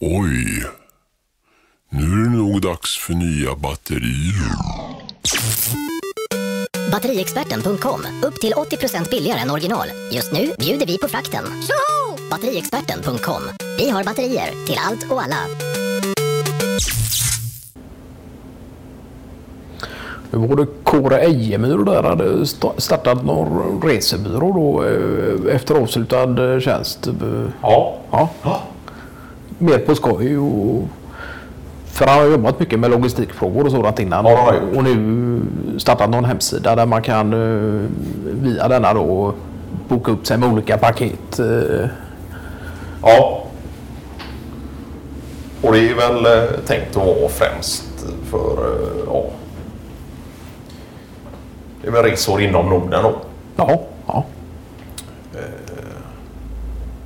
Oj. Nu är det nog dags för nya batterier. Batteriexperten.com. Upp till 80% billigare än original. Just nu bjuder vi på frakten. Batteriexperten.com. Vi har batterier till allt och alla. Nu var det Kåre Ejemyr där hade sta- startat någon resebyrå då eh, efter avslutad eh, tjänst. Ja. Ja, Ja. mer på skoj och för han har jobbat mycket med logistikfrågor och sådant innan. Ja, och nu startat någon hemsida där man kan eh, via denna då boka upp sig med olika paket. Ja. Och det är väl tänkt att vara främst för, ja. Det är väl resor inom Norden då. Ja, ja.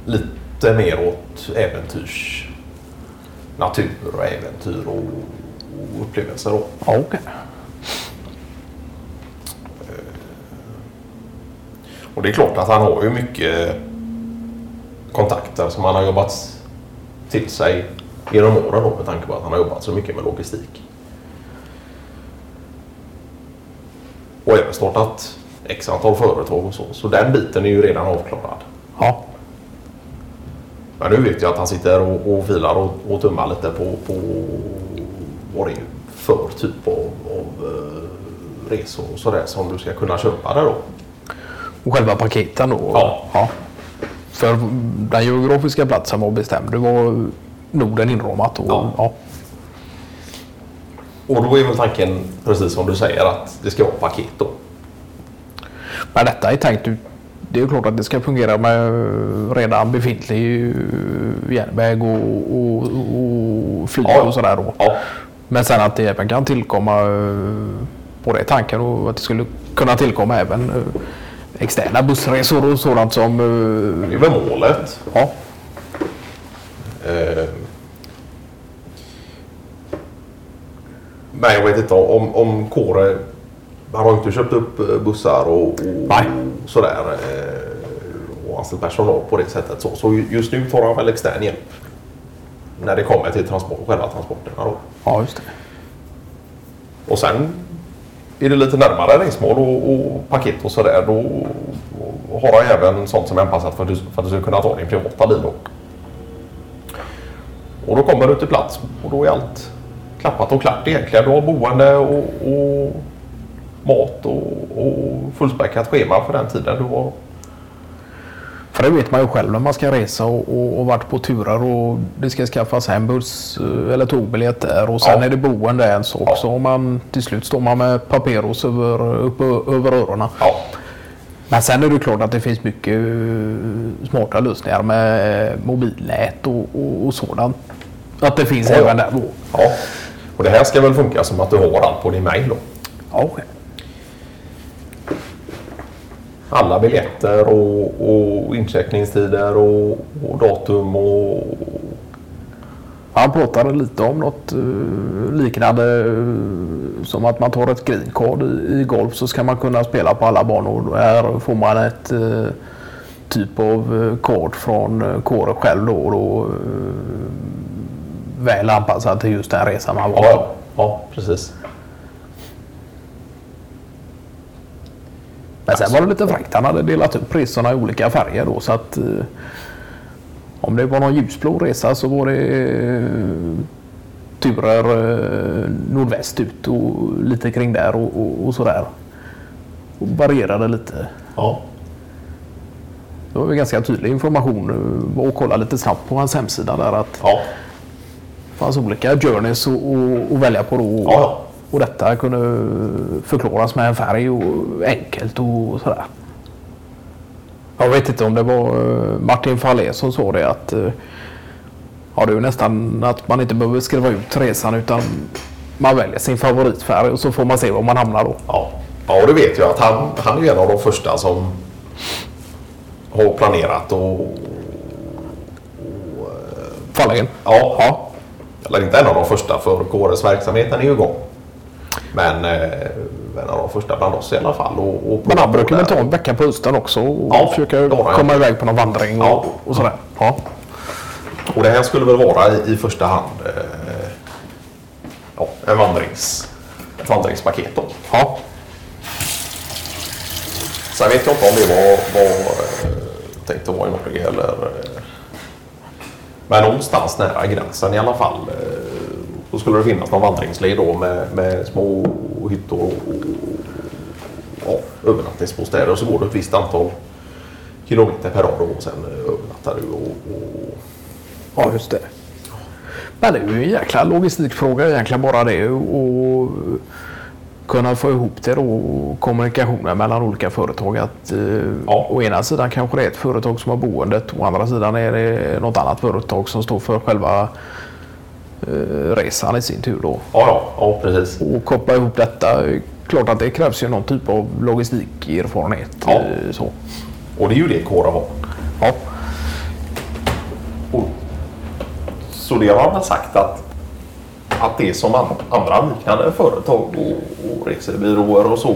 Lite mer åt äventyrs... Natur och äventyr och, upplevelser då. ja okej. Och det är klart att han har ju mycket kontakter som han har jobbat till sig genom åren då, med tanke på att han har jobbat så mycket med logistik. Och även startat x antal företag och så. Så den biten är ju redan avklarad. Ja, Men nu vet jag att han sitter och, och filar och, och tummar lite på, på vad det är för typ av, av eh, resor och sådär som du ska kunna köpa där då. och själva paketen då. Ja. För den geografiska platsen var bestämd. Det var Norden inramat. Och, Ja. ja. Och då är väl tanken precis som du säger att det ska vara paket då. Men detta är tänkt. Det är klart att det ska fungera med redan befintlig eh, järnväg och, och, och flyg Ja. och sådär då. Ja, Men sen att det även kan tillkomma eh, på det tanken och att det skulle kunna tillkomma även eh, externa bussresor och sådant som... det eh, är väl målet. Ja, Eh, Men jag vet inte om, om Kåre... Han har inte köpt upp eh, bussar och, och Nej. sådär. eh, Och anställt personal på det sättet. Så, så just nu tar han väl extern hjälp. När det kommer till transport, själva transporterna då. ja just det. Och sen är det lite närmare resmål och, och paket och sådär. Då har han även sånt som är anpassat för att du, för att du ska kunna ta din privata bil. Då. Och då kommer du till plats och då är allt klappat och klart egentligen. Du har boende och, och mat och, och fullspäckat schema för den tiden du har. För det vet man ju själv när man ska resa och, och, och varit på turer och det ska skaffas hem buss eh, eller tågbiljett där och sen Ja. är det boende en sak. Ja. Så man, till slut står man med paperos över, upp, över öronen. Ja, Men sen är det klart att det finns mycket eh, smarta lösningar med mobilnät och, och, och sådant. Att det finns ja. även där då. ja. Och det här ska väl funka som att du har allt på din mail då. Ja, alla biljetter och, och incheckningstider och, och datum och... Han pratade lite om något eh, liknande eh, som att man tar ett green card i, i golf så ska man kunna spela på alla banor. Här får man ett eh, typ av kort från kåren själv då. Då väl anpassat till just den resan man var på. ja, ja precis. Men sen var det lite fräckt. Han hade delat upp resorna i olika färger då så att eh, om det var någon ljusblå resa så var det eh, turer eh, nordväst ut och lite kring där och, och, och sådär. Och varierade lite. Ja. Det var väl ganska tydlig information eh, och kolla lite snabbt på hans hemsida där att Ja. Fanns olika journeys att välja på då. Ja. Och detta kunde förklaras med en färg och enkelt och sådär. Jag vet inte om det var eh, Martin Fahlé som sa det att eh, ja, det är nästan att man inte behöver skriva ut resan utan man väljer sin favoritfärg och så får man se var man hamnar då. Ja. ja, och det vet jag att han, han är en av de första som har planerat och... Fahlén. Ja, Ja. Eller inte en av de första för KRS verksamheten är ju igång. Men eh, en av de första bland oss i alla fall. Och, och Men han brukar väl ta en vecka på hösten också och Ja, försöka komma iväg på någon vandring och, Ja. och sådär. Ja. Och det här skulle väl vara i, i första hand eh, ja, en vandrings, ett vandringspaket då. Ja. Sen vet jag inte om det var, var eh, tänkt att vara i Norge eller... Men någonstans nära gränsen i alla fall. Eh, så skulle det finnas någon vandringsled då med, med små hyttor och, ja, övernattningsbostäder. Och så går det ett visst antal kilometer per dag och sen eh, övernattar du. Och, och, Ja, just det. Men det är ju en jäkla logistikfråga egentligen bara det. Och kunna få ihop det då, kommunikationen mellan olika företag. Att, eh, Ja. Å ena sidan kanske det är ett företag som har boendet. Å andra sidan är det något annat företag som står för själva eh, resan i sin tur. Då. ja, ja, ja, precis. Och koppla ihop detta. Klart att det krävs ju någon typ av logistikerfarenhet. Ja. eh, Så. Och det är ju det Kåre har. Ja. Och, så det har man sagt att, att det som an, andra liknande företag och, och resebyråer och så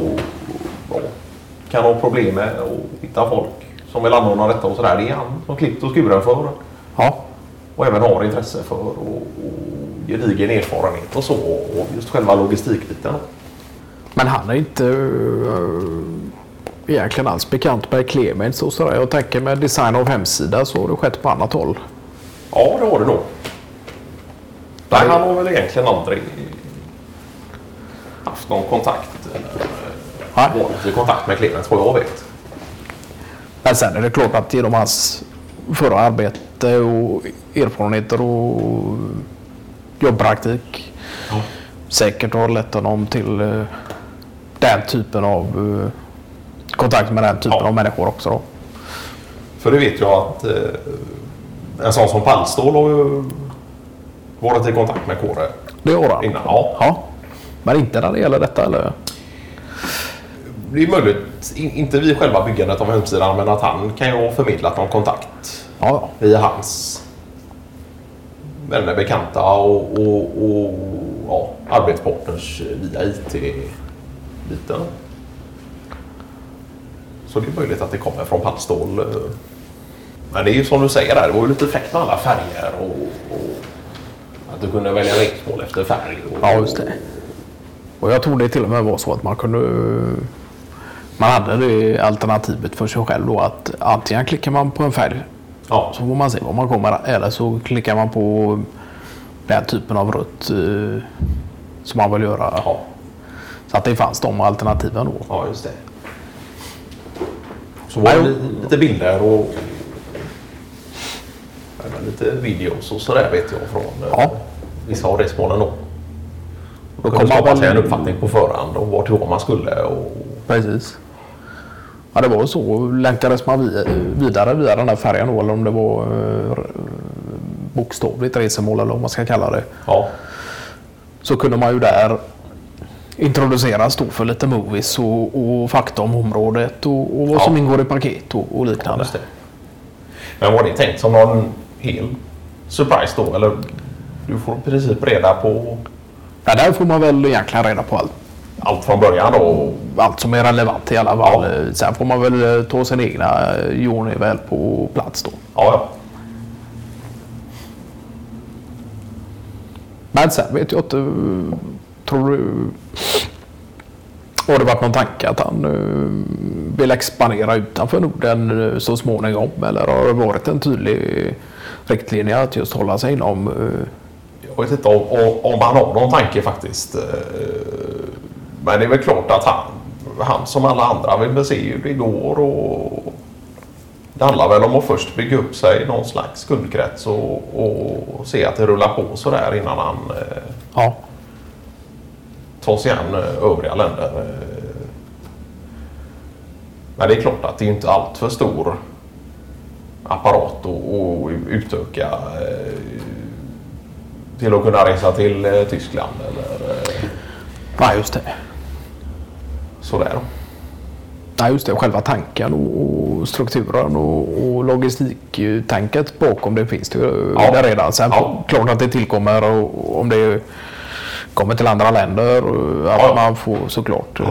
kan ha problem med att hitta folk som vill anordna detta och sådär. Det är han som klippt och skuren för Ja. och även har intresse för och, och gedigen erfarenhet och så och just själva logistikbiten. Men han är inte uh, egentligen alls bekant med Clemens och sådär. Jag tänker med design av hemsida så har det skett på annat håll. Ja, det har det nog. Nej, han har väl egentligen aldrig haft någon kontakt i kontakt med Clemens vad jag vet. Men sen är det klart att genom hans förra arbete och erfarenheter och jobbpraktik Ja. säkert har lett honom till uh, den typen av uh, kontakt med den typen Ja. av människor också. Då. För det vet jag att eh, en sån som Pallstål har ju varit i kontakt med Kåre Det har han. innan. Ja, Ja. Men inte när det gäller detta eller? det är möjligt, in, inte vi själva byggandet av hemsidan, men att han kan ju ha förmedlat någon kontakt Ja, via hans vänner, bekanta och, och, och ja, arbetspartners via IT-biten. Så det är möjligt att det kommer från Pallstål. Men det är ju som du säger där, det var ju lite fräckt med alla färger och, och att du kunde välja resmål efter färg. Och, Ja, just det. Och jag tror det till och med var så att man kunde... Man hade det alternativet för sig själv då att antingen klickar man på en färg Ja, så får man se var man kommer eller så klickar man på den typen av rött eh, som man vill göra. ja, Så att det fanns de alternativen då. ja, just det. Så var det li- lite bilder och lite videos och sådär vet jag från eh, Ja. Vissa av resmålen då. Då kunde man skapa sig en uppfattning på förhand vart och var man skulle. Och, Precis. Ja, det var så. Länkades man vi- vidare via den där färgen då, eller om det var eh, bokstavligt resemål eller vad man ska kalla det. ja, så kunde man ju där introduceras då för lite movies och, och fakta om området och, och vad Ja. som ingår i paket och, och liknande. det. Men var det tänkt som någon hel surprise då? Eller du får i princip reda på Ja, där får man väl egentligen reda på allt, allt från början då? allt som är relevant i alla fall. Ja. Sen får man väl eh, ta sin egna eh, Johnny väl på plats då. Ja, ja. Men sen vet jag inte. eh, Tror du... Har det varit någon tanke att han vill expandera utanför Norden så småningom? Eller har det varit en tydlig riktlinje att just hålla sig inom Jag vet inte om, om, om han har någon tanke faktiskt. Eh, Men det är väl klart att han, han som alla andra vill väl se hur det går. Och det handlar väl om att först bygga upp sig någon slags kundkrets och, och se att det rullar på sådär innan han eh, Ja, tar sig an eh, övriga länder. Men det är klart att det är inte allt för stor apparat att utöka eh, till att kunna resa till eh, Tyskland eller eh, ja just det. sådär. Nej, just det. Själva tanken och, strukturen och, och logistiktänket bakom det finns det ju Ja. där redan. Sen Ja. klart att det tillkommer och, om det kommer till andra länder och att Ja. man får såklart. eh,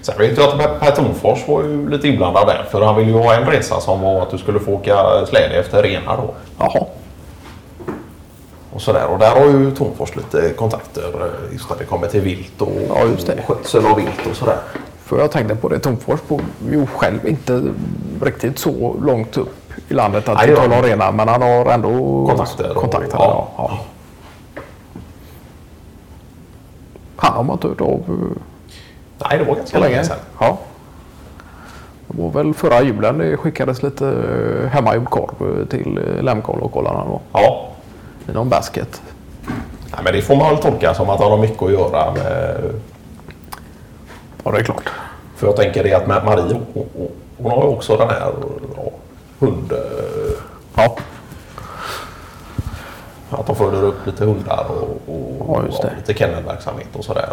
Sen vet jag att Per Tornfors var ju lite inblandad där för han ville ju ha en resa som var att du skulle få åka släde efter renar då. Jaha, och sådär. Och där har ju Tomfors lite kontakter eh, just när det kommer till vilt och, Ja, just det. och skötsel av vilt och sådär. För jag tänkte på det, Tomfors bor ju själv inte riktigt så långt upp i landet att vi talar han. rena, men han har ändå Kontakter och- kontakter ja. ja. Ja. Han har man inte hört av eh, Nej, det var ganska länge sedan. Ja. Det var väl förra julen det skickades lite eh, hemmagjord korv till eh, Lämkoll-kollarna då. Ja. I någon basket. Nej, men det får man väl tolka som att han har mycket att göra med... Ja, det är klart. För jag tänker det att Ma- Marie, hon, har ju också den här ja, hund... Ja, Att de föder upp lite hundar och, och Ja, det. lite kennelverksamhet och sådär.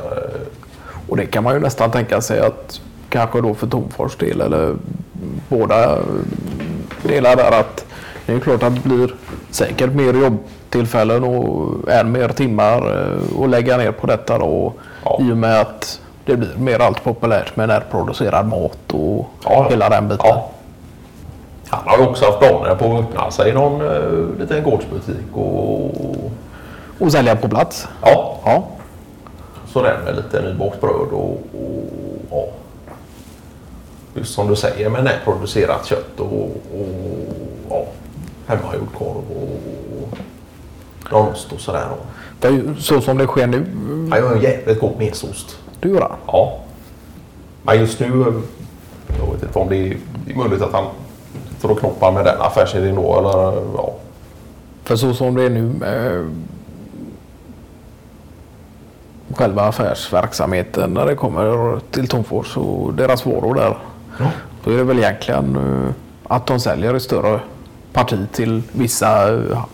och det kan man ju nästan tänka sig att kanske då för Tomfors del eller båda delar där att det är klart att det blir säkert mer jobbtillfällen och än mer timmar eh, att lägga ner på detta då. Ja. I och med att det blir mer allt populärt med närproducerad mat och Ja. hela den biten. Ja. Han har ju också haft planer på att öppna sig någon uh, liten gårdsbutik och Och sälja på plats. ja, Ja, sådär med lite nybakt bröd och, och ja. Just som du säger med närproducerat kött och, och ja, hemmagjord korv och någon ost och sådär. Det så som det sker nu. han gör en jävligt god mesost. Du gör han. Ja. Men just nu, eh, jag vet inte om det är, det är möjligt att han sitter och knoppar med den affärsidén då eller ja. För så som det är nu med själva affärsverksamheten när det kommer till Tomfors och deras varor där. Ja. Då är det väl egentligen eh, att de säljer ett större parti till vissa eh,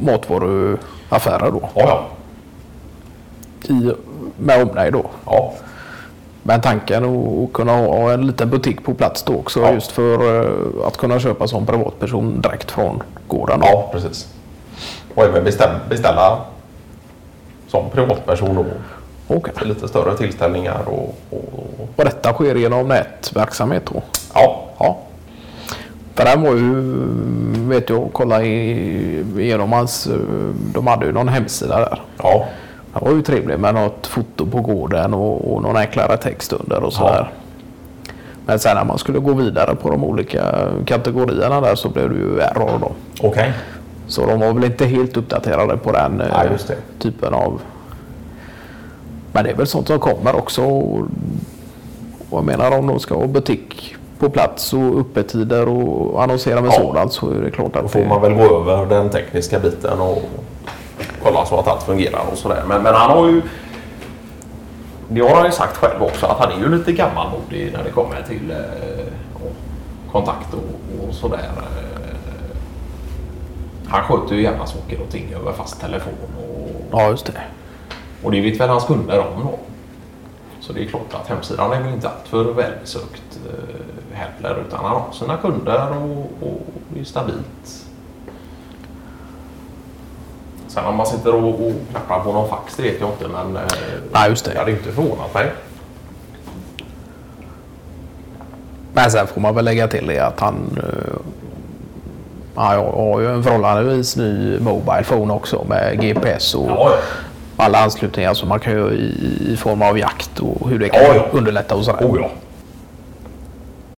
matvaruaffärer då. Ja, ja. I, med omnejd då. ja. Men tanken att- kunna ha en liten butik på plats då också Ja. just för eh, att kunna köpa som privatperson direkt från gården. Då. Ja, precis. Och även beställa som privatperson och Okej. till lite större tillställningar och, och Och detta sker genom nätverksamhet då? ja. Ja. För den var ju, vet jag, kolla igenom hans, de hade ju någon hemsida där. Ja, Det var ju trevligt med något foto på gården och, och någon enklare text under och sådär. Men sen när man skulle gå vidare på de olika kategorierna där så blev det ju error då. okej. Så de var väl inte helt uppdaterade på den eh, det. typen av... Men det är väl sånt som kommer också. Och jag menar om de ska ha butik på plats och öppettider och annonsera med Ja. sådant så är det klart Då att får det... man väl gå över den tekniska biten och kolla så att allt fungerar och sådär. Men, men han har ju... Det har han ju sagt själv också att han är ju lite gammalmodig när det kommer till eh, kontakt och, och sådär. Eh, han sköter ju gärna saker och ting över fast telefon och, Ja, just det. och det vet väl hans kunder om då. Så det är klart att hemsidan är väl inte alltför välbesökt eh, heller utan han har sina kunder och, och är stabilt. Sen om man sitter och, och klappar på någon fax det vet jag inte men eh, Nej, just det. jag hade inte förvånat mig. Men sen får man väl lägga till det att han... eh, Ja, jag har ju en förhållandevis ny Mobile Phone också med GPS och Ja, ja. alla anslutningar som man kan göra i, i form av jakt och hur det kan underlätta och sådär. Oh.